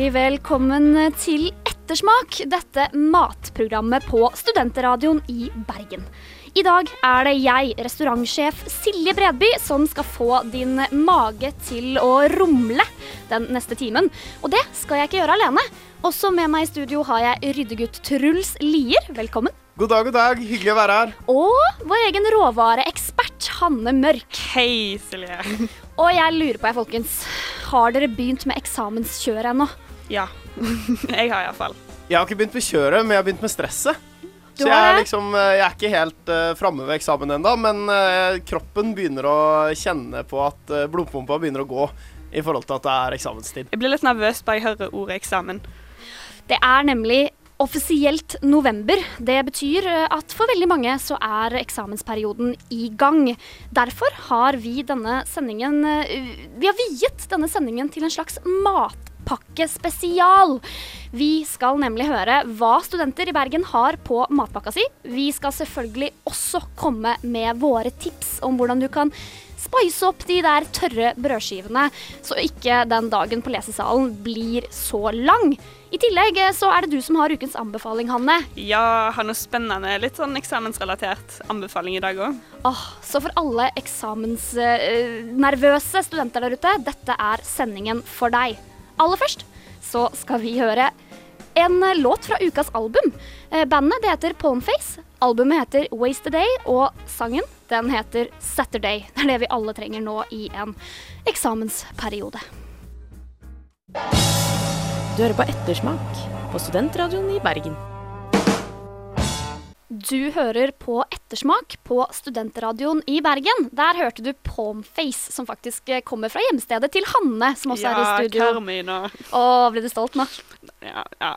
Hjertelig velkommen til Ettersmak, dette matprogrammet på Studentradioen i Bergen. I dag er det jeg, restaurantsjef Silje Bredby, som skal få din mage til å rumle den neste timen. Og det skal jeg ikke gjøre alene. Også med meg i studio har jeg ryddegutt Truls Lier. Velkommen. God dag, god dag. Hyggelig å være her. Og vår egen råvareekspert Hanne Mørk. Hei, Silje. Og jeg lurer på, jeg, folkens. Har dere begynt med eksamenskjøret ennå? Ja. jeg har iallfall. Jeg har ikke begynt med kjøret, men jeg har begynt med stresset. Så jeg er liksom eh, Jeg er ikke helt uh, framme ved eksamen ennå, men uh, kroppen begynner å kjenne på at uh, blodpumpa begynner å gå i forhold til at det er eksamenstid. Jeg blir litt nervøs bare jeg hører ordet eksamen. Det er nemlig offisielt november. Det betyr at for veldig mange så er eksamensperioden i gang. Derfor har vi denne sendingen Vi har viet denne sendingen til en slags matpakkespesial. Vi skal nemlig høre hva studenter i Bergen har på matpakka si. Vi skal selvfølgelig også komme med våre tips om hvordan du kan spice opp de der tørre brødskivene, så ikke den dagen på lesesalen blir så lang. I tillegg eh, så er det du som har ukens anbefaling, Hanne. Ja, har noe spennende, litt sånn eksamensrelatert anbefaling i dag òg. Oh, så for alle eksamensnervøse studenter der ute, dette er sendingen for deg. Aller først så skal vi høre en låt fra ukas album. Eh, Bandet det heter Palmface. Albumet heter Waste a Day, og sangen den heter Saturday. Det er det vi alle trenger nå i en eksamensperiode. Du hører på Ettersmak på Studentradioen i Bergen. Du hører på Ettersmak på Studentradioen i Bergen. Der hørte du Palmface, som faktisk eh, kommer fra hjemstedet til Hanne, som også er i studio. Carmina. og Å, ble du stolt nå? Ja, ja.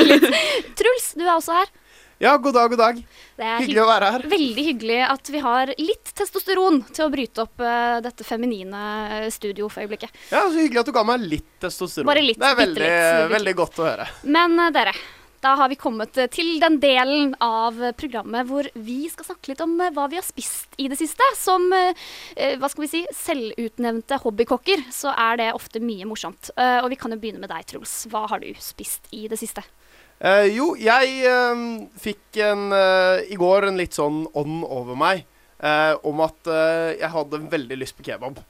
Truls, du er også her. Ja, god dag, god dag. Det er Hyggelig å være her. Veldig hyggelig at vi har litt testosteron til å bryte opp uh, dette feminine eh, studio for øyeblikket. Ja, Så hyggelig at du ga meg litt testosteron. Bare litt, det er veldig, veldig godt å høre. Men uh, dere, da har vi kommet eh, til den delen av eh, programmet hvor vi skal snakke litt om eh, hva vi har spist i det siste. Som hva skal vi si, selvutnevnte hobbykokker, så er det ofte mye morsomt. Og vi kan jo begynne med deg, Truls. Hva har du spist i det siste? Eh, jo, jeg eh, fikk en, eh, i går en litt sånn ånd over meg om at jeg hadde veldig lyst på kebab.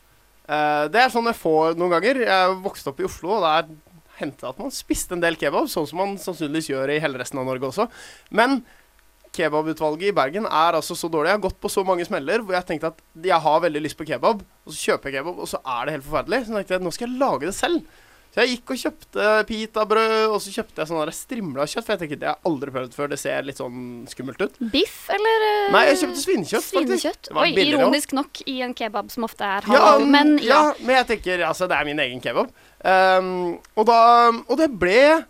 Det er sånn jeg får noen ganger. Jeg vokste opp i Oslo, og der hendte at man spiste en del kebab, sånn som man sannsynligvis gjør i hele resten av Norge også. Men kebabutvalget i Bergen er altså så dårlig. Jeg har gått på så mange smeller hvor jeg tenkte at jeg har veldig lyst på kebab, og så kjøper jeg kebab, og så er det helt forferdelig. Så tenkte jeg nå skal jeg lage det selv. Så jeg gikk og kjøpte pitabrød, og så kjøpte jeg sånn strimla kjøtt. For jeg tenkte det har jeg aldri prøvd før. Det ser litt sånn skummelt ut. Biff eller eh, Nei, jeg kjøpte svinekjøtt. Svinekjøtt. Oi, ironisk også. nok i en kebab som ofte er Ja, men ja. ja, men jeg tenker altså, det er min egen kebab. Um, og da Og det ble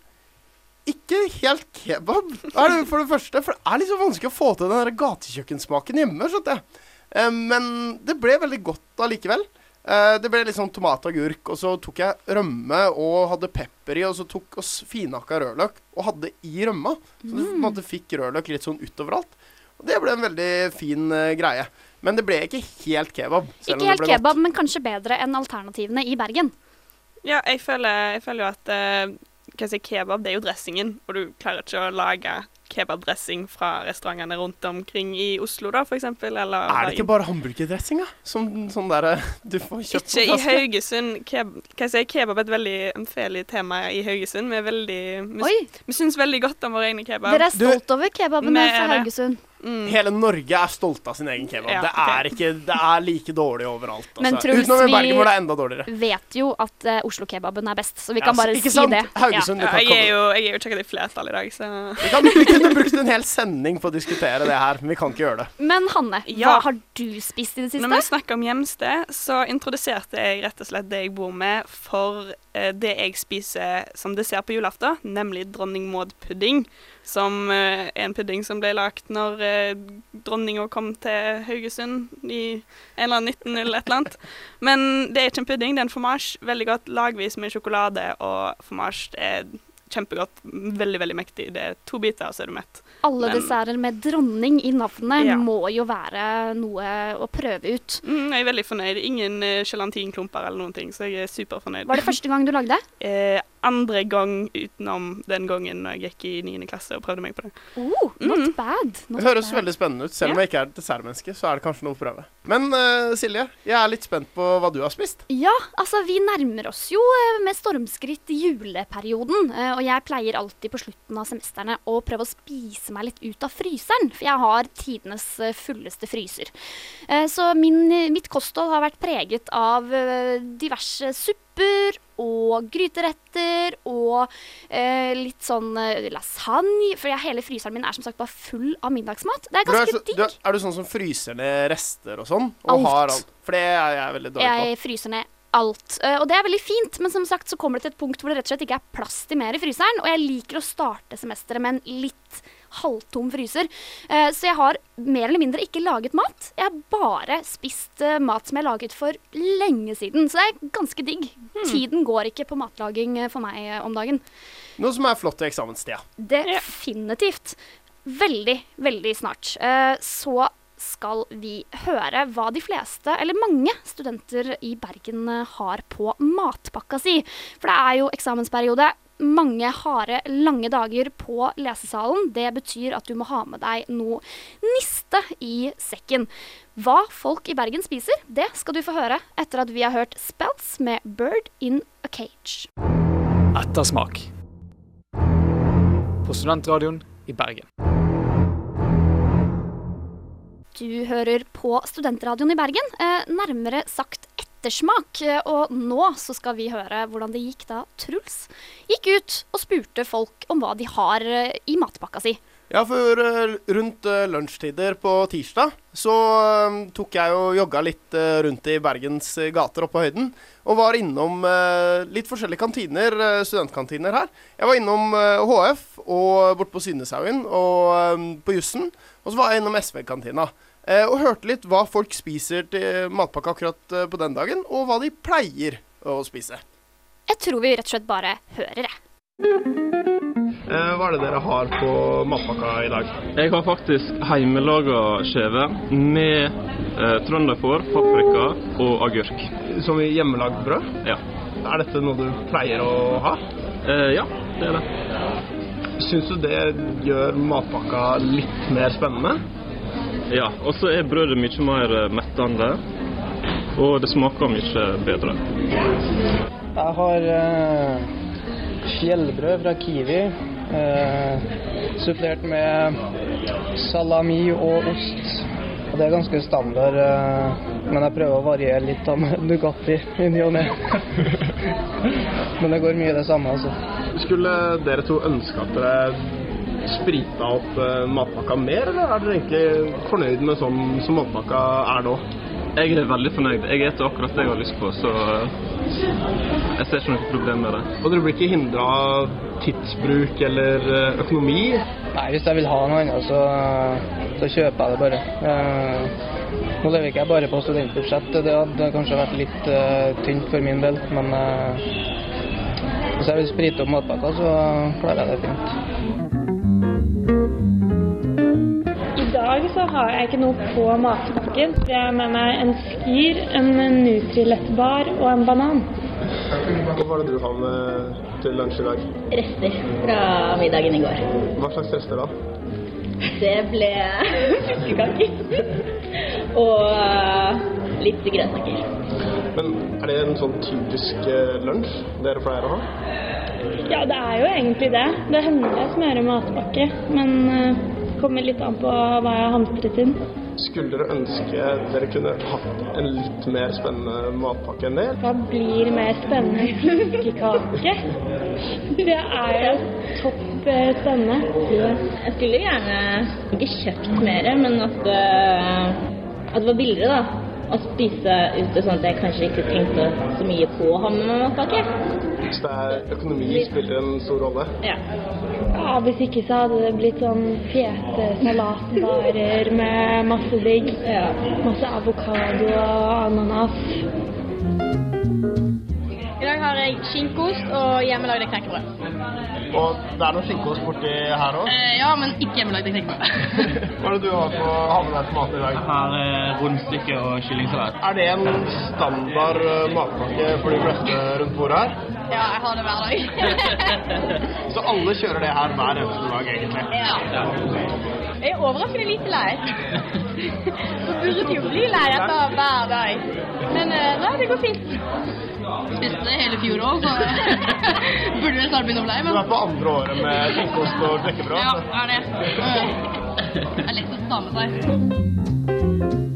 ikke helt kebab. Det for det første. For det er så vanskelig å få til den der gatekjøkkensmaken hjemme. skjønte jeg. Um, men det ble veldig godt allikevel. Uh, det ble litt sånn tomat og agurk, og så tok jeg rømme og hadde pepper i, og så tok og s- finhakka rødløk og hadde i rømma. Så du mm. måte fikk rødløk litt sånn utover alt. Og det ble en veldig fin uh, greie. Men det ble ikke helt kebab. Ikke helt kebab, godt. men kanskje bedre enn alternativene i Bergen. Ja jeg, føler, jeg føler jo at eh, hva si, kebab det er jo dressingen, og du klarer ikke å lage kebabdressing fra restaurantene rundt omkring i Oslo, da, eksempel. Er det ikke bare hamburgerdressing, da? Som sånn derre du får kjøpt Ikke på i? Haugesund. Keb hva si, kebab er et veldig ømfintlig tema i Haugesund. Vi er veldig Vi, vi syns veldig godt om vår egne kebab. dere er Du- stolt over kebabene her er fra det. Haugesund. Hele Norge er stolte av sin egen kebab. Ja, det, er ikke, det er like dårlig overalt. Altså. Men Truls, Utenom i vi- Bergen, hvor det er enda dårligere. Vet jo at uh, Oslo-kebaben er best, så vi Ja, kan bare ikke si sant? det. Haugesund, du Ja, kan jeg, er jo, jeg er jo ikke i flertall i dag, så Vi, kan, vi kunne brukt en hel sending på å diskutere det her, men vi kan ikke gjøre det. Men Hanne, Ja. hva har du spist i det siste? Når vi snakker om hjemsted, så introduserte jeg rett og slett det jeg bor med, for eh, det jeg spiser som dessert på julaften, nemlig dronning Maud-pudding. Som eh, er en pudding som ble lagd når eh, dronninga kom til Haugesund i en eller annen 1900 et eller annet. Men det er ikke en pudding, det er en formasj. Veldig godt lagvis med sjokolade og formasj. Det er kjempegodt. Veldig, veldig mektig. Det er to biter, og så er du mett. Alle men- desserter med dronning i navnet Ja. må jo være noe å prøve ut. Mm, jeg er veldig fornøyd. Ingen uh, gelatinklumper eller noen ting, så jeg er superfornøyd. Var det første gang du lagde? eh, andre gang utenom den gangen når jeg gikk i 9. klasse og prøvde meg på det. Oh, not Mm. bad. Not Det høres bad. veldig spennende ut. Selv om jeg ikke er dessertmenneske, så er det kanskje noe å prøve. Men uh, Silje, jeg er litt spent på hva du har spist. Ja, altså vi nærmer oss jo eh, med stormskritt juleperioden. eh, Og jeg pleier alltid på slutten av semestrene å prøve å spise meg litt ut av fryseren. For jeg har tidenes eh, fulleste fryser. Eh, Så min, mitt kosthold har vært preget av eh, diverse supper og gryteretter og eh, litt sånn eh, lasagne. For hele fryseren min er som sagt bare full av middagsmat. Det er ganske digg. er, er du sånn som fryser ned rester og sånn? Og Alt. har alt? For det er jeg veldig dårlig på. Jeg fryser ned alt. Eh, og det er veldig fint, men som sagt så kommer det til et punkt hvor det rett og slett ikke er plass til mer i fryseren. Og jeg liker å starte semesteret med en litt halvtom fryser. Eh, så jeg har mer eller mindre ikke laget mat. Jeg har bare spist eh, mat som jeg laget for lenge siden. Så det er ganske digg. Tiden går ikke på matlaging eh, for meg om dagen. Noe som er flott i eksamenstida. Definitivt. Veldig, veldig snart. Så skal vi høre hva de fleste, eller mange, studenter i Bergen har på matpakka si. For det er jo eksamensperiode. Mange harde, lange dager på lesesalen. Det betyr at du må ha med deg noe niste i sekken. Hva folk i Bergen spiser, det skal du få høre etter at vi har hørt Spells med 'Bird in a Cage'. Ettersmak. På studentradioen i Bergen. Du hører på Studentradioen i Bergen, eh, nærmere sagt Ettersmak. Og nå så skal vi høre hvordan det gikk da Truls gikk ut og spurte folk om hva de har eh, i matpakka si. Ja, for eh, rundt eh, lunsjtider på tirsdag så tok jeg og jogga litt rundt i Bergens gater oppe på høyden. Og var innom litt forskjellige kantiner, studentkantiner her. Jeg var innom HF og bort på Synneshaugen og på Jussen. Og så var jeg innom SV-kantina. Eh, og hørte litt hva folk spiser til matpakke akkurat eh, på den dagen, og hva de pleier å spise. Jeg tror vi rett og slett bare hører det. Eh, hva er det dere har på matpakka i dag? Jeg har faktisk hjemmelaga skjeve med eh, trønderfår, paprika og agurk. Som i hjemmelagd brød? Ja. Er dette noe du pleier å ha? Eh, ja, det er det. Syns du det gjør matpakka litt mer spennende? Ja, Og så er brødet mye mer eh, mettende, og det smaker mye bedre. Jeg har eh, fjellbrød fra Kiwi, eh, supplert med salami og ost. Og det er ganske standard, eh, men jeg prøver å variere litt av med Nugatti i ny og ne. men det går mye det samme, altså. Skulle dere to ønske at dere sprita opp eh, matpakka mer, eller er dere egentlig fornøyd med sånn som matpakka er nå? Jeg er veldig fornøyd. Jeg spiser akkurat det jeg har lyst på, så eh, jeg ser ikke noe problem med det. Og dere blir ikke hindra av tidsbruk eller eh, økonomi? Nei, hvis jeg vil ha noe annet, så, så kjøper jeg det bare. Eh, nå lever ikke jeg bare på studentbudsjett, det hadde kanskje vært litt eh, tynt for min del, men eh, hvis jeg vil sprite opp matpakka, så klarer jeg det fint. Så har jeg ikke noe på matpakken. så Jeg har med meg en skyr, en Nutrilett-bar og en banan. Hva var det du har med til lunsj i dag? Rester fra middagen i går. Hva slags rester da? Det ble fiskekaker. Og eh, litt grønnsaker. Men er det en sånn typisk eh, lunsj dere pleier å ha? Ja, det er jo egentlig det. Det hender jeg smører matpakke, men eh, kommer litt an på hva jeg har hamstret inn. Skulle dere ønske dere kunne hatt en litt mer spennende matpakke enn det? Hva blir mer spennende? enn Fiskekake? Det er jo topp eh, spennende. Jeg skulle gjerne ikke kjøpt mer, men at, eh, at det var billigere, da. Å spise ute sånn at jeg kanskje ikke tenkte så mye på å ha med meg matpakke. Så det er økonomi spiller en stor rolle? Ja. Ja, Hvis ikke så hadde det blitt sånn fete salatbarer med masse digg. Masse avokado og ananas. I dag har jeg skinkeost og hjemmelagde knekkebrød. Og det er noe skinkeost borti her òg? Eh, ja, men ikke hjemmelagde knekkebrød. Hva er det du har på ha med deg til mat i dag? Jeg har eh, rundstykke og kyllingsalat. Er det en standard eh, matpakke for de fleste rundt bordet her? Ja, jeg har det hver dag. Så alle kjører det her hver eneste dag, egentlig? ja. Jeg er overraskende lite lei. Så burde jo bli lei etter hver dag. Men eh, nei, det går fint. Spiste det hele fjor òg, så burde vel snart begynne å bli lei. Du er på andre året med skinkeost og knekkebrød? Ja, er det. Det er lett å ta med seg.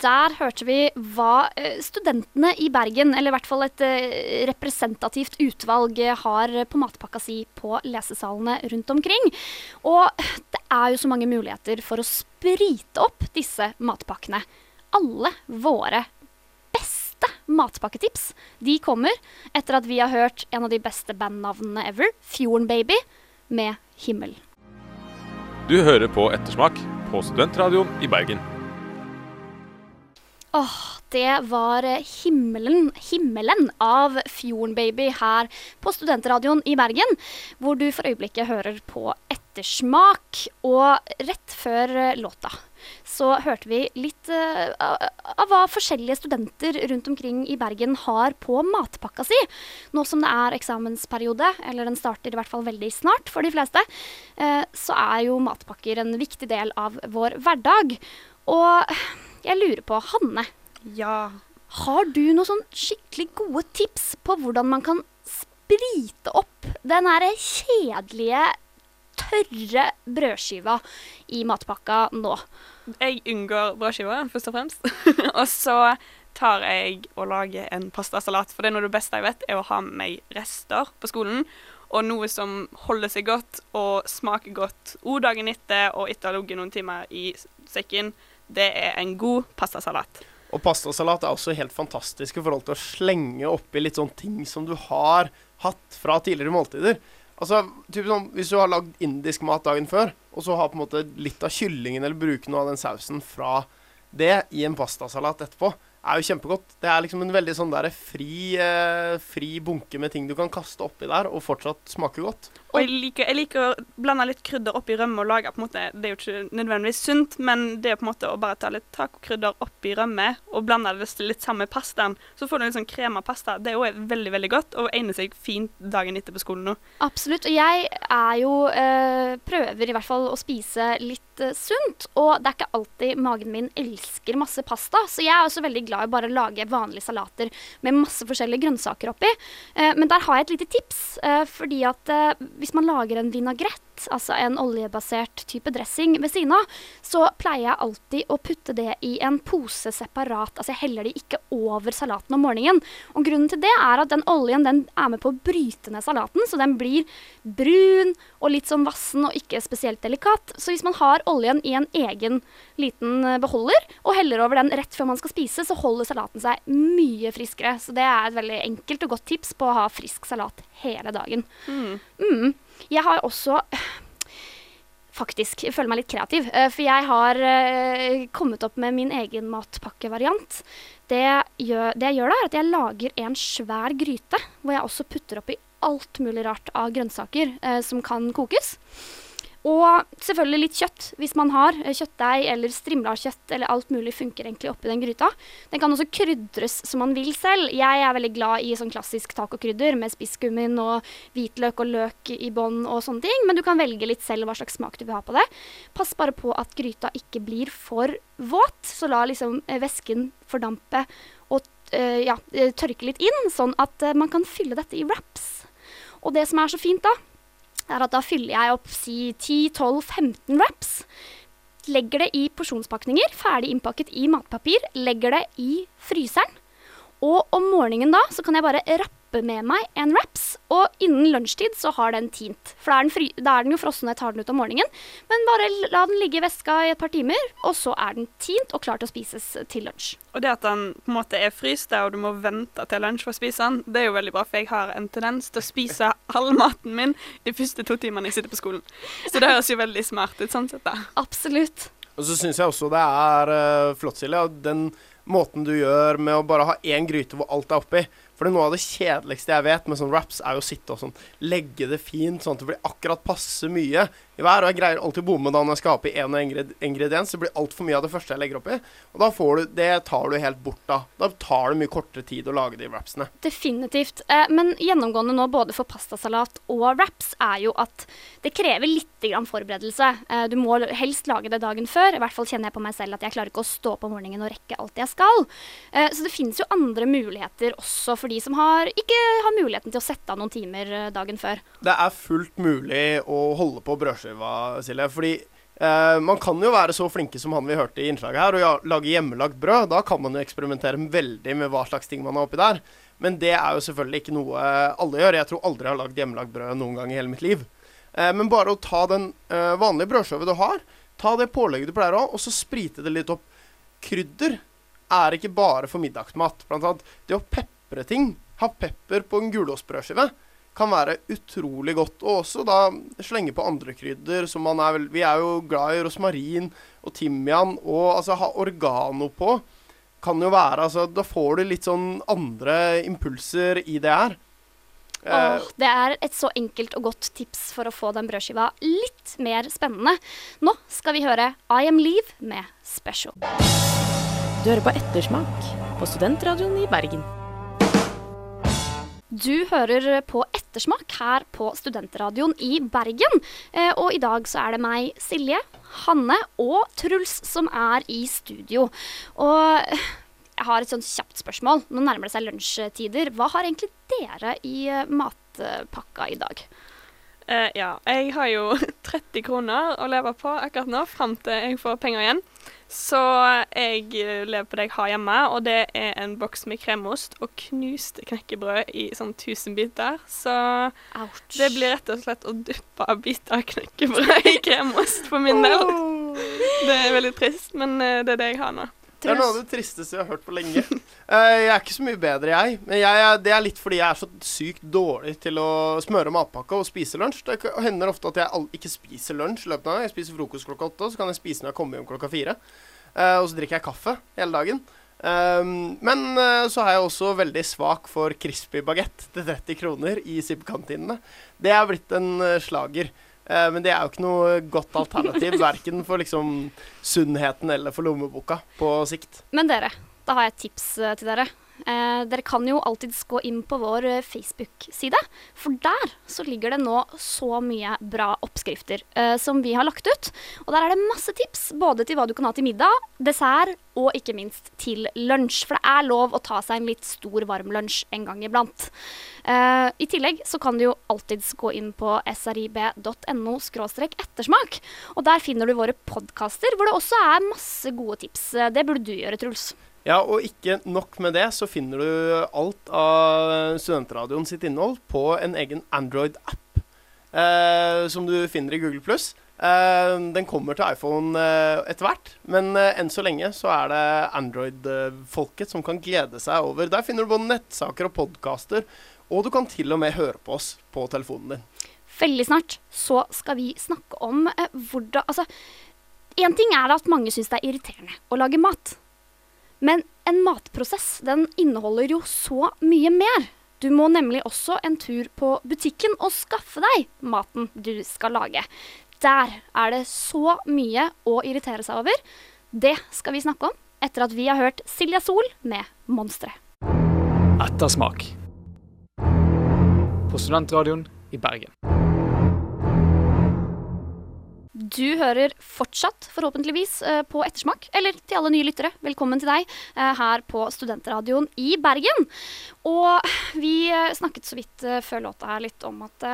Der hørte vi hva eh, studentene i Bergen, eller i hvert fall et eh, representativt utvalg, eh, har på matpakka si på lesesalene rundt omkring. Og det er jo så mange muligheter for å sprite opp disse matpakkene. Alle våre beste matpakketips de kommer etter at vi har hørt en av de beste bandnavnene ever, Fjorden Baby, med Himmel. Du hører på Ettersmak på Studentradioen i Bergen. Åh, det var himmelen, himmelen av Fjorden Baby her på Studentradioen i Bergen, hvor du for øyeblikket hører på Ettersmak. Og rett før eh, låta så hørte vi litt uh, av av hva forskjellige studenter rundt omkring i Bergen har på matpakka si. Nå som det er eksamensperiode, eller den starter i hvert fall veldig snart for de fleste, uh, så er jo matpakker en viktig del av vår hverdag. Og jeg lurer på, Hanne. Ja. Har du noen sånn skikkelig gode tips på hvordan man kan sprite opp den her kjedelige, tørre brødskiva i matpakka nå? Jeg unngår brødskiva, først og fremst. og så tar jeg og lager en pastasalat. For det er noe av det beste jeg vet, er å ha med meg rester på skolen. Og noe som holder seg godt og smaker godt o-dagen etter, og etter å ha ligget noen timer i sekken. Det er en god pastasalat. Og pastasalat er også helt fantastisk i forhold til å slenge oppi litt sånne ting som du har hatt fra tidligere måltider. Altså, typ sånn, Hvis du har lagd indisk mat dagen før, og så har på en måte litt av kyllingen eller bruker noe av den sausen fra det i en pastasalat etterpå, er jo kjempegodt. Det er liksom en veldig sånn der fri, eh, fri bunke med ting du kan kaste oppi der, og fortsatt smake godt. Og jeg liker, jeg liker å blande litt krydder oppi rømme og lage på en måte Det er jo ikke nødvendigvis sunt, men det er på en måte å bare ta litt tacokrydder oppi rømme og blande det litt sammen med pastaen. Så får du en sånn krema pasta. Det er jo veldig veldig godt og egner seg fint dagen etter på skolen nå. Absolutt. Og jeg er jo eh, Prøver i hvert fall å spise litt eh, sunt. Og det er ikke alltid magen min elsker masse pasta. Så jeg er også veldig glad i bare å lage vanlige salater med masse forskjellige grønnsaker oppi. Eh, men der har jeg et lite tips. Eh, fordi at eh, hvis man lager en vinagrett, altså en oljebasert type dressing ved siden av, så pleier jeg alltid å putte det i en pose separat. Altså jeg heller de ikke over salaten om morgenen. Og grunnen til det er at den oljen den er med på å bryte ned salaten, så den blir brun og litt sånn vassen og ikke spesielt delikat. Så hvis man har oljen i en egen liten eh, beholder og heller over den rett før man skal spise, så holder salaten seg mye friskere. Så det er et veldig enkelt og godt tips på å ha frisk salat hele dagen. Mm. Mm. Jeg har også Faktisk, jeg føler meg litt kreativ. eh, For jeg har eh, kommet opp med min egen matpakkevariant. Det, gjør, det jeg gjør da, er at jeg lager en svær gryte, hvor jeg også putter oppi alt mulig rart av grønnsaker eh, som kan kokes. Og selvfølgelig litt kjøtt, hvis man har. eh, Kjøttdeig eller strimla kjøtt eller alt mulig funker egentlig oppi den gryta. Den kan også krydres som man vil selv. Jeg er veldig glad i sånn klassisk tacokrydder med spisskummin og hvitløk og løk i bånn og sånne ting, men du kan velge litt selv hva slags smak du vil ha på det. Pass bare på at gryta ikke blir for våt, så la liksom eh, væsken fordampe og eh, ja, tørke litt inn, sånn at man kan fylle dette i wraps. Og det som er så fint da, er at da fyller jeg opp si 10-12-15 wraps. Legger det i porsjonspakninger, ferdig innpakket i matpapir. Legger det i fryseren. Og om morgenen da så kan jeg bare rappe med meg en wraps, og innen lunsjtid så har den tint. For da er den, fri, da er den jo frossen når jeg tar den ut om morgenen. Men bare la den ligge i veska i et par timer, og så er den tint og klar til å spises til lunsj. Og det at den på en måte er fryst der, og du må vente til lunsj for å spise den, det er jo veldig bra, for jeg har en tendens til å spise all maten min de første to timene jeg sitter på skolen. Så det høres jo veldig smart ut sånn sett, da. Absolutt. Og så syns jeg også det er uh, flott, Silje, den måten du gjør med å bare ha én gryte hvor alt er oppi. For det er noe av det kjedeligste jeg vet med sånn raps, er jo å sitte og sånn legge det fint, sånn at det blir akkurat passe mye i hver. Og jeg greier alltid å bomme da når jeg skal ha oppi én ingrediens. Det blir altfor mye av det første jeg legger oppi. Og da får du Det tar du helt bort da. Da tar det mye kortere tid å lage de rapsene. Definitivt. Eh, men gjennomgående nå både for pastasalat og raps er jo at det krever litt grann forberedelse. Eh, du må helst lage det dagen før. I hvert fall kjenner jeg på meg selv at jeg klarer ikke å stå på morgenen og rekke alt jeg skal. Eh, så det finnes jo andre muligheter også for de som har, ikke har muligheten til å sette av noen timer eh, dagen før. Det er fullt mulig å holde på brødskiva, Silje. Fordi eh, man kan jo være så flinke som han vi hørte i innslaget her, og lage hjemmelagt brød. Da kan man jo eksperimentere veldig med hva slags ting man har oppi der. Men det er jo selvfølgelig ikke noe alle gjør. Jeg tror aldri jeg har lagd hjemmelagt brød noen gang i hele mitt liv. Eh, men bare å ta den eh, vanlige brødskiva du har, ta det pålegget du pleier å ha, og så sprite det litt opp. Krydder er ikke bare for middagsmat. Blant annet det å peppe pepre ting. Ha pepper på en gulostbrødskive kan være utrolig godt. Og også da slenge på andre krydder. Som man er vel, vi er jo glad i rosmarin og timian. Og altså ha oregano på kan jo være altså, Da får du litt sånn andre impulser i det her. Åh, det er et så enkelt og godt tips for å få den brødskiva litt mer spennende. Nå skal vi høre I Am Leave med Special. Du hører på Ettersmak på Studentradioen i Bergen. Du hører på Ettersmak her på Studentradioen i Bergen. Eh, og i dag så er det meg, Silje, Hanne og Truls som er i studio. Og jeg har et sånn kjapt spørsmål. Nå nærmer det seg lunsjtider. Hva har egentlig dere i eh, matpakka i dag? Uh, ja, jeg har jo 30 kroner å leve på akkurat nå, fram til jeg får penger igjen. Så jeg lever på det jeg har hjemme, og det er en boks med kremost og knuste knekkebrød i sånn 1000 biter. Så Ouch. det blir rett og slett å duppe biter knekkebrød i kremost for min del. Det er veldig trist, men eh, det er det jeg har nå. Det er noe av det tristeste jeg har hørt på lenge. Uh, jeg er ikke så mye bedre, jeg. Men jeg, det er litt fordi jeg er så sykt dårlig til å smøre matpakke og spise lunsj. Det hender ofte at jeg ikke spiser lunsj i løpet av. Jeg spiser frokost klokka åtte, så kan jeg spise når jeg kommer hjem klokka fire. Uh, og så drikker jeg kaffe hele dagen. Um, men uh, så er jeg også veldig svak for crispy bagett til 30 kroner i SIB-kantinene. Det er blitt en slager. Uh, men det er jo ikke noe godt alternativ, verken for liksom sunnheten eller for lommeboka på sikt. Men dere, da har jeg et tips eh, til dere. Eh, dere kan jo alltids gå inn på vår eh, Facebook-side, for der så ligger det nå så mye bra oppskrifter eh, som vi har lagt ut. Og der er det masse tips, både til hva du kan ha til middag, dessert og ikke minst til lunsj. For det er lov å ta seg en litt stor varmlunsj en gang iblant. Eh, I tillegg så kan du jo alltids gå inn på srib.no ettersmak, og der finner du våre podkaster, hvor det også er masse gode tips. Eh, det burde du gjøre, Truls. Ja, og ikke nok med det, så finner du alt av Studentradioen sitt innhold på en egen Android-app eh, som du finner i Google Pluss. Eh, den kommer til iPhone eh, etter hvert, men eh, enn så lenge så er det Android-folket som kan glede seg over. Der finner du både nettsaker og podkaster, og du kan til og med høre på oss på telefonen din. Veldig snart så skal vi snakke om eh, hvordan Altså, én ting er at mange syns det er irriterende å lage mat. Men en matprosess den inneholder jo så mye mer. Du må nemlig også en tur på butikken og skaffe deg maten du skal lage. Der er det så mye å irritere seg over. Det skal vi snakke om etter at vi har hørt Silja Sol med 'Monstre'. Ettersmak. På Studentradioen i Bergen. Du hører fortsatt, forhåpentligvis, eh, på Ettersmak. Eller til alle nye lyttere, velkommen til deg eh, her på Studentradioen i Bergen. Og vi eh, snakket så vidt før låta her litt om at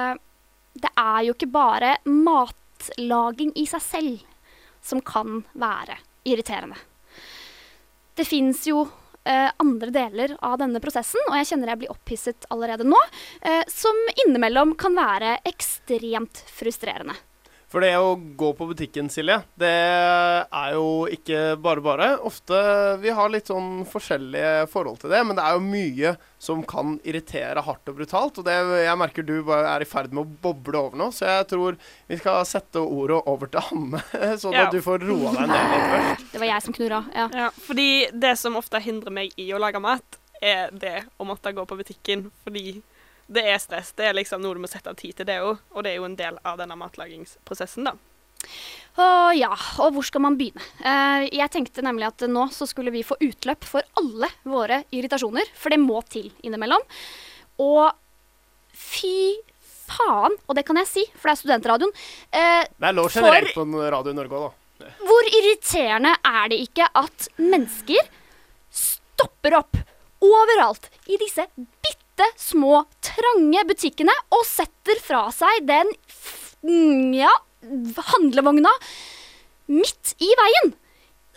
det er jo ikke bare matlaging i seg selv som kan være irriterende. Det fins jo eh, andre deler av denne prosessen, og jeg kjenner jeg blir opphisset allerede nå, eh, som innimellom kan være ekstremt frustrerende. For det å gå på butikken, Silje, det er jo ikke bare bare. Ofte vi har litt sånn forskjellige forhold til det, men det er jo mye som kan irritere hardt og brutalt. Og det jeg merker du bare er i ferd med å boble over nå, så jeg tror vi skal sette ordet over til Hanne, sånn Ja. at du får roa deg ned litt først. Det var jeg som knurra. Ja. Ja, fordi det som ofte hindrer meg i å lage mat, er det å måtte gå på butikken. Fordi det er stress. Det er liksom noe du må sette av tid til det òg. Og det er jo en del av denne matlagingsprosessen, da. Å ja, og hvor skal man begynne? Eh, jeg tenkte nemlig at nå så skulle vi få utløp for alle våre irritasjoner, for det må til innimellom. Og fy faen, og det kan jeg si, for det er studentradioen. eh, Det er lov for- generelt på Radio Norge òg, da. Hvor irriterende er det ikke at mennesker stopper opp overalt i disse bitte små, trange butikkene og setter fra seg den ja, handlevogna midt i veien?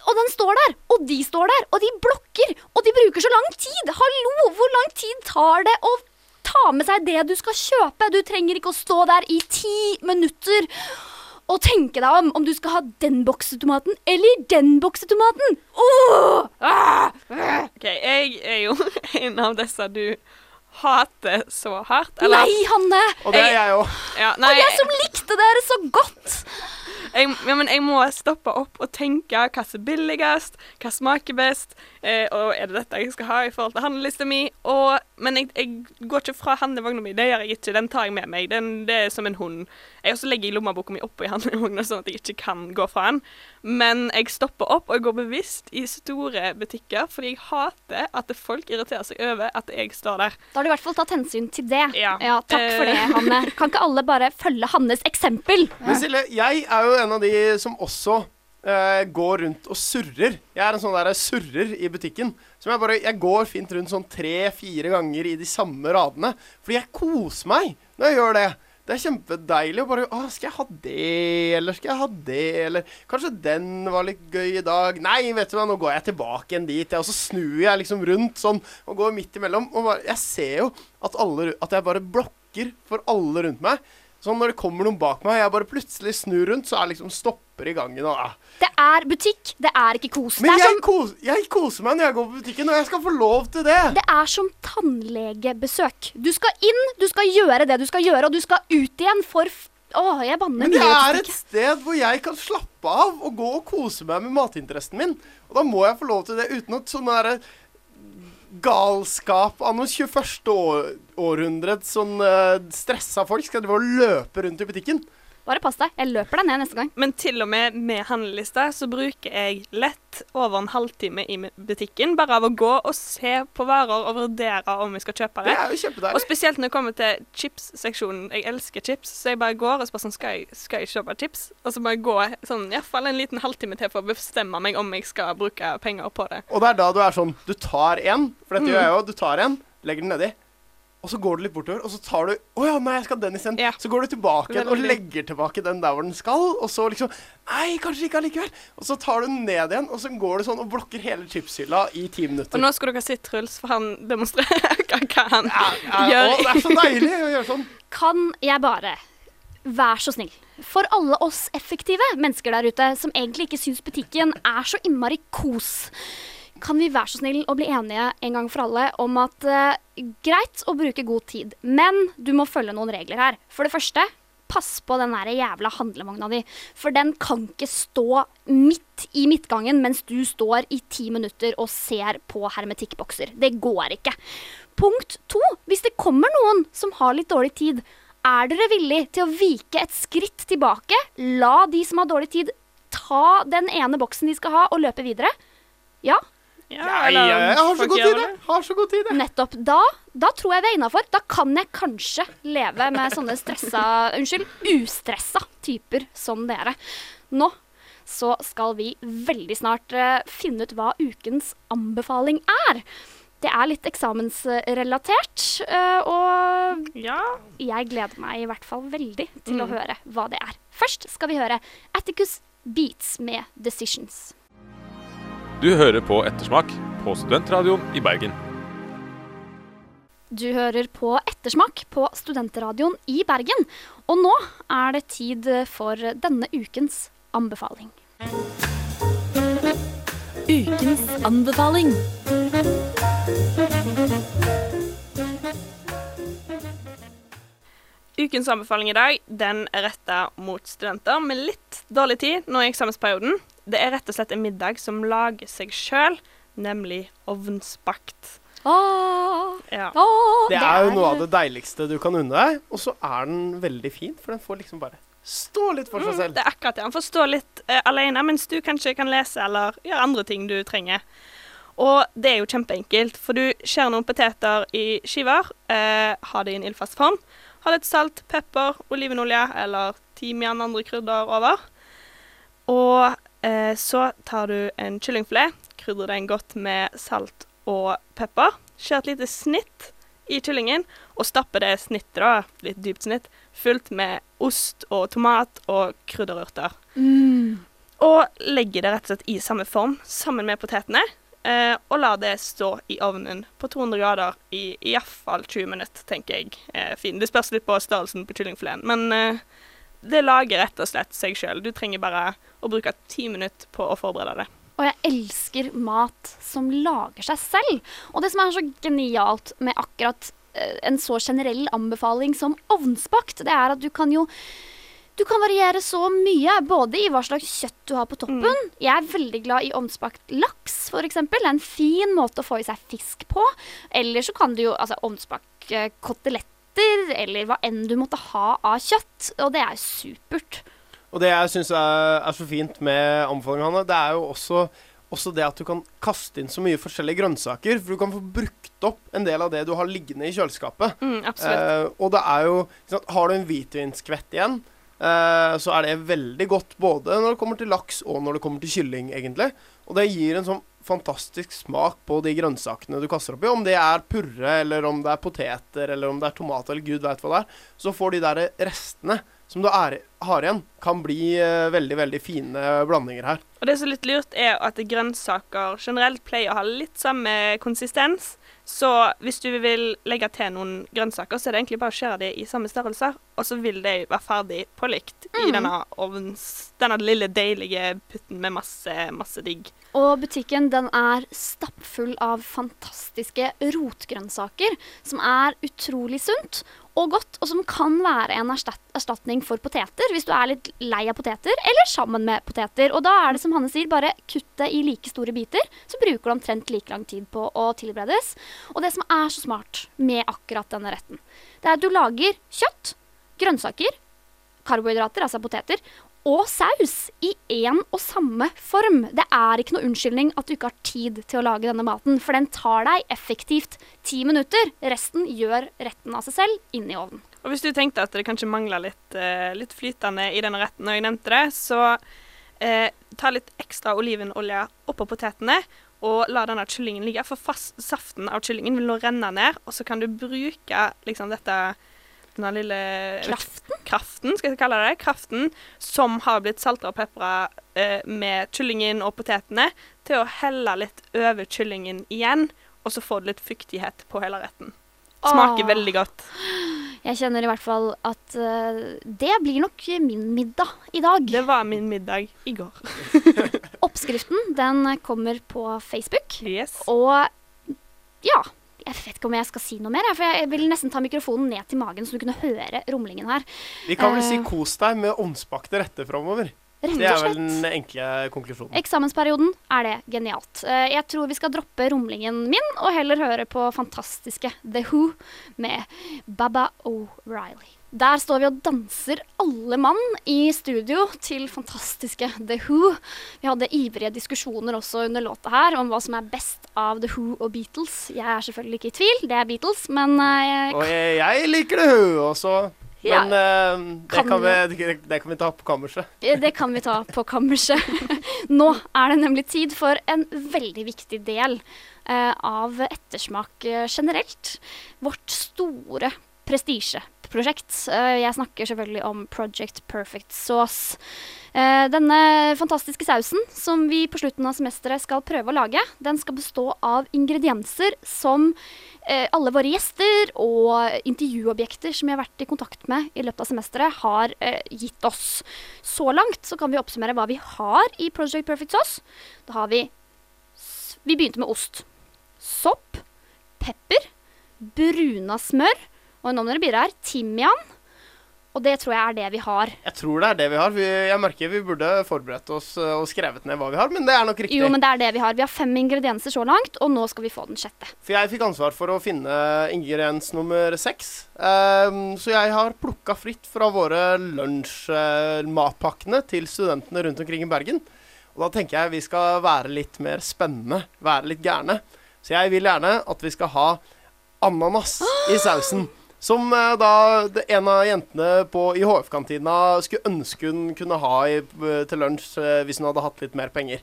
Og den står der, og de står der, og de blokker, og de bruker så lang tid. Hallo, hvor lang tid tar det å ta med seg det du skal kjøpe? Du trenger ikke å stå der i ti minutter og tenke deg om om du skal ha den boksetomaten eller den boksetomaten. Ah! Ah! OK, jeg er jo en av disse du hater så hardt. Nei, Hanne! Og det er jeg òg. Ja, og jeg som likte dere så godt! jeg, ja, men jeg må stoppe opp og tenke hva som er billigst, hva smaker best, eh, og er det dette jeg skal ha i forhold til handlelista mi? Og, men jeg, jeg går ikke fra handlevogna mi, det gjør jeg ikke. Den tar jeg med meg. Den, det er som en hund. Jeg også legger lommeboka mi oppå i handlevogna, sånn at jeg ikke kan gå fra den. Men jeg stopper opp, og jeg går bevisst i store butikker, fordi jeg hater at folk irriterer seg over at jeg står der. Da har du i hvert fall tatt hensyn til det. Ja. takk for det, Eh. Hanne. Kan ikke alle bare følge Hannes eksempel? Men Silje, jeg er jo en av de som også eh, går rundt og surrer. Jeg er en sånn der surrer i butikken. Som jeg bare Jeg går fint rundt sånn tre-fire ganger i de samme radene. Fordi jeg koser meg når jeg gjør det. Det er kjempedeilig å bare Å, skal jeg ha det, eller skal jeg ha det, eller Kanskje den var litt gøy i dag. Nei, vet du hva, nå går jeg tilbake igjen dit, og så snur jeg liksom rundt sånn og går midt imellom. Og bare, jeg ser jo at, alle, at jeg bare blokker for alle rundt meg. Sånn når det kommer noen bak meg, og jeg bare plutselig snur rundt, så er liksom stopper i gangen og ah. Det er butikk, det er ikke kos. Men det, jeg, som, kos, jeg koser meg når jeg går på butikken, og jeg skal få lov til det. det er som tannlegebesøk. Du skal inn, du skal gjøre det du skal gjøre, og du skal ut igjen for Å, jeg banner Men det er et sted hvor jeg kan slappe av og gå og kose meg med matinteressen min. Og da må jeg få lov til det uten at sånn derre galskap av noe 21. århundret århundrets sånn uh, stressa folk skal drive og løpe rundt i butikken. Bare pass deg, jeg løper deg ned neste gang. Men til og med med handlelista så bruker jeg lett over en halvtime i butikken bare av å gå og se på varer og vurdere om vi skal kjøpe det. Kjempedeilig. Og spesielt når det kommer til chips-seksjonen. Jeg elsker chips, så jeg bare går og spør sånn Skal jeg, skal jeg kjøpe chips? Og så bare gå sånn iallfall en liten halvtime til for å bestemme meg om jeg skal bruke penger på det. Og det er da du er sånn Du tar en, for dette Mm. gjør jeg jo. Du tar en, legger den nedi. Og så går du litt bortover, og så tar du Å ja, nei, jeg skal den isteden. Så går du tilbake igjen og legger tilbake den der hvor den skal, og så liksom Nei, kanskje ikke allikevel. Og så tar du den ned igjen, og så går du sånn og blokker hele chipshylla i ti minutter. Og nå skulle dere sett Truls, for han demonstrerer hva han ja, gjør. å, det er så deilig å gjøre sånn. Kan jeg bare, vær så snill, for alle oss effektive mennesker der ute som egentlig ikke syns butikken er så innmari kos, kan vi være så snill å bli enige en gang for alle om at eh, greit å bruke god tid, men du må følge noen regler her. For det første, pass på den der jævla handlevogna di, for den kan ikke stå midt i midtgangen mens du står i ti minutter og ser på hermetikkbokser. Det går ikke. Punkt to, hvis det kommer noen som har litt dårlig tid, er dere villig til å vike et skritt tilbake, la de som har dårlig tid, ta den ene boksen de skal ha, og løpe videre? Ja? Ja, ja, jeg, jeg har så god tid, jeg. Har så god tid, jeg. Nettopp. Da, da tror jeg vi er innafor. Da kan jeg kanskje leve med sånne stressa Unnskyld, ustressa typer som dere. Nå så skal vi veldig snart uh, finne ut hva ukens anbefaling er. Det er litt eksamensrelatert, uh, og jeg gleder meg i hvert fall veldig til å Mm. høre hva det er. Først skal vi høre Atticus Beats med 'Decisions'. Du hører på Ettersmak på Studentradioen i Bergen. Du hører på Ettersmak på Studentradioen i Bergen. Og nå er det tid for denne ukens anbefaling. Ukens anbefaling. Ukens anbefaling i dag den er retta mot studenter med litt dårlig tid nå i eksamensperioden. Det er rett og slett en middag som lager seg sjøl, nemlig ovnsbakt. Ah, Ja. ah, Det er jo noe av det deiligste du kan unne deg, og så er den veldig fin, for den får liksom bare stå litt for seg Mm, selv. det er akkurat det. Han får stå litt uh, alene, mens du kanskje kan lese eller gjøre andre ting du trenger. Og det er jo kjempeenkelt, for du skjærer noen poteter i skiver, eh, har det i en ildfast form, har litt salt, pepper, olivenolje eller timian, andre krydder over. Og eh, så tar du en kyllingfilet, krydrer den godt med salt og pepper, Skjær et lite snitt i kyllingen, og stapper det snittet, da, litt dypt snitt, fullt med ost og tomat og krydderurter. Mm. Og legger det rett og slett i samme form sammen med potetene. Eh, og lar det stå i ovnen på 200 grader i iallfall 20 minutter, tenker jeg. Eh, fin. Det spørs litt på størrelsen på kyllingfileten, men eh, det lager rett og slett seg sjøl. Du trenger bare å bruke ti minutter på å forberede det. Og jeg elsker mat som lager seg selv. Og det som er så genialt med akkurat eh, en så generell anbefaling som ovnsbakt, det er at du kan jo du kan variere så mye, både i hva slags kjøtt du har på toppen. Jeg er veldig glad i ovnsbakt laks, f.eks. Det er en fin måte å få i seg fisk på. Eller så kan du jo altså, ovnsbake koteletter, eller hva enn du måtte ha av kjøtt. Og det er supert. Og det jeg syns er, er så fint med anbefalingen, Hanne, det er jo også, også det at du kan kaste inn så mye forskjellige grønnsaker. For du kan få brukt opp en del av det du har liggende i kjøleskapet. Mm. Eh, og det er jo sant, Har du en hvitvinskvett igjen, eh, så er det veldig godt både når det kommer til laks og når det kommer til kylling, egentlig. Og det gir en sånn fantastisk smak på de grønnsakene du kaster oppi. Om det er purre, eller om det er poteter, eller om det er tomat, eller gud veit hva det er. Så får de der restene som du er, har igjen, kan bli uh, veldig, veldig fine blandinger her. Og det som er litt lurt, er at grønnsaker generelt pleier å ha litt samme konsistens. Så hvis du vil legge til noen grønnsaker, så er det egentlig bare å skjære de i samme størrelser, og så vil de være ferdig på likt i Mm. denne ovns... Denne lille deilige putten med masse, masse digg. Og butikken den er stappfull av fantastiske rotgrønnsaker, som er utrolig sunt og godt, og som kan være en erstatning for poteter hvis du er litt lei av poteter, eller sammen med poteter. Og da er det som Hanne sier, bare kutt det i like store biter, så bruker du omtrent like lang tid på å tilberedes. Og det som er så smart med akkurat denne retten, det er at du lager kjøtt, grønnsaker, karbohydrater, altså poteter, og saus i én og samme form. Det er ikke noe unnskyldning at du ikke har tid til å lage denne maten, for den tar deg effektivt ti minutter. Resten gjør retten av seg selv inni ovnen. Og hvis du tenkte at det kanskje mangla litt, eh, litt flytende i denne retten og jeg nevnte det, så eh, ta litt ekstra olivenolje oppå potetene. Og la denne kyllingen ligge, for fast, saften av kyllingen vil nå renne ned. Og så kan du bruke liksom dette denne lille Kraften? Kraften, skal jeg kalle det. Kraften som har blitt salta og pepra eh, med kyllingen og potetene, til å helle litt over kyllingen igjen. Og så får du litt fuktighet på hele retten. Smaker Åh. veldig godt. Jeg kjenner i hvert fall at uh, det blir nok min middag i dag. Det var min middag i går. Oppskriften den kommer på Facebook. Yes. Og ja, jeg vet ikke om jeg skal si noe mer, for jeg vil nesten ta mikrofonen ned til magen, så du kunne høre rumlingen her. Vi kan vel si Eh, kos deg med ovnsbakte retter framover. Det er vel den enkle konklusjonen. Eksamensperioden er det genialt. Eh, Jeg tror vi skal droppe rumlingen min og heller høre på fantastiske The Who med Baba O'Reilly. Der står vi og danser alle mann i studio til fantastiske The Who. Vi hadde ivrige diskusjoner også under låta her om hva som er best av The Who og Beatles. Jeg er selvfølgelig ikke i tvil, det er Beatles, men eh, Og jeg, jeg liker The Who også. Men Ja, Men eh, det, kan kan vi, det, det kan vi ta på kammerset. Det kan vi ta på kammerset. Nå er det nemlig tid for en veldig viktig del uh, av ettersmak generelt. Vårt store prestisjeprosjekt. Eh, jeg snakker selvfølgelig om Project Perfect Sauce. Eh, denne fantastiske sausen som vi på slutten av semesteret skal prøve å lage, den skal bestå av ingredienser som eh, alle våre gjester og intervjuobjekter som vi har vært i kontakt med i løpet av semesteret, har gitt oss. Så langt så kan vi oppsummere hva vi har i Project Perfect Sauce. Da har vi Vi begynte med ost. Sopp. Pepper. Bruna smør. Og nå må dere bidra her. Timian. Og det tror jeg er det vi har. Jeg tror det er det vi har. Vi, jeg merker vi burde forberedt oss eh, og skrevet ned hva vi har, men det er nok riktig. Jo, men det er det vi har. Vi har fem ingredienser så langt, og nå skal vi få den sjette. For jeg fikk ansvar for å finne ingrediens nummer seks. Um, så jeg har plukka fritt fra våre lunsjmatpakkene til studentene rundt omkring i Bergen. Og da tenker jeg vi skal være litt mer spennende, være litt gærne. Så jeg vil gjerne at vi skal ha ananas i sausen. Som eh, da en av jentene på, i HF-kantina skulle ønske hun kunne ha i, eh, til lunsj eh, hvis hun hadde hatt litt mer penger.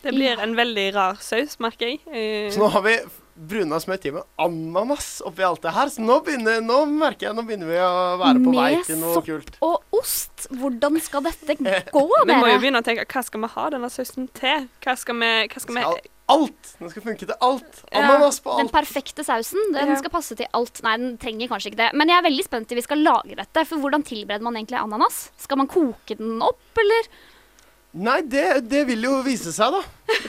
Det blir en veldig rar saus, merker jeg. Eh, Så nå har vi bruna smør med ananas oppi alt det her. Så nå, begynner, nå merker jeg nå begynner vi å være på vei til noe kult. Med sopp og ost. Hvordan skal dette gå, vi må jo begynne å tenke hva skal vi ha denne sausen til? Hva skal vi, hva skal vi Skal alt! Den skal funke til alt. Ananas på alt. Den perfekte sausen den Ja. skal passe til alt. Nei, den trenger kanskje ikke det. Men jeg er veldig spent til vi skal lage dette. For hvordan tilbereder man egentlig ananas? Skal man koke den opp, eller? Nei, det, det vil jo vise seg, da.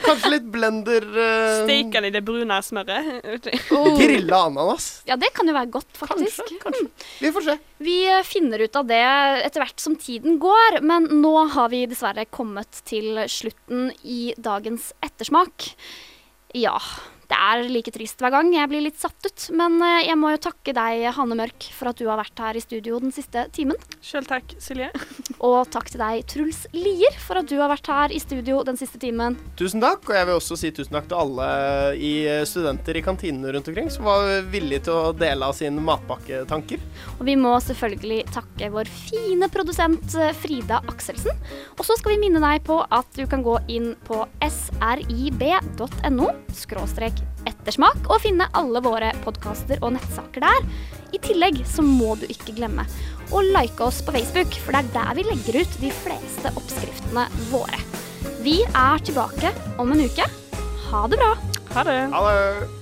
Kanskje litt blender uh, Steke den i det brune smøret? Grilla ananas. Ja, det kan jo være godt, faktisk. Kanskje, kanskje. Vi får se. Vi eh, finner ut av det etter hvert som tiden går, men nå har vi dessverre kommet til slutten i dagens ettersmak. Ja, det er like trist hver gang. Jeg blir litt satt ut. Men eh, jeg må jo takke deg, Hanne Mørk, for at du har vært her i studio den siste timen. Sjøl takk, Silje. Og takk til deg, Truls Lier, for at du har vært her i studio den siste timen. Tusen takk, og jeg vil også si tusen takk til alle i eh, studenter i kantinene rundt omkring som var villige til å dele av sine matpakketanker. Og vi må selvfølgelig takke vår fine produsent eh, Frida Akselsen. Og så skal vi minne deg på at du kan gå inn på srib.no skråstrek ettersmak og finne alle våre podkaster og nettsaker der. I tillegg så må du ikke glemme å like oss på Facebook, for det er der vi legger ut de fleste oppskriftene våre. Vi er tilbake om en uke. Ha det bra. Ha det. Ha det.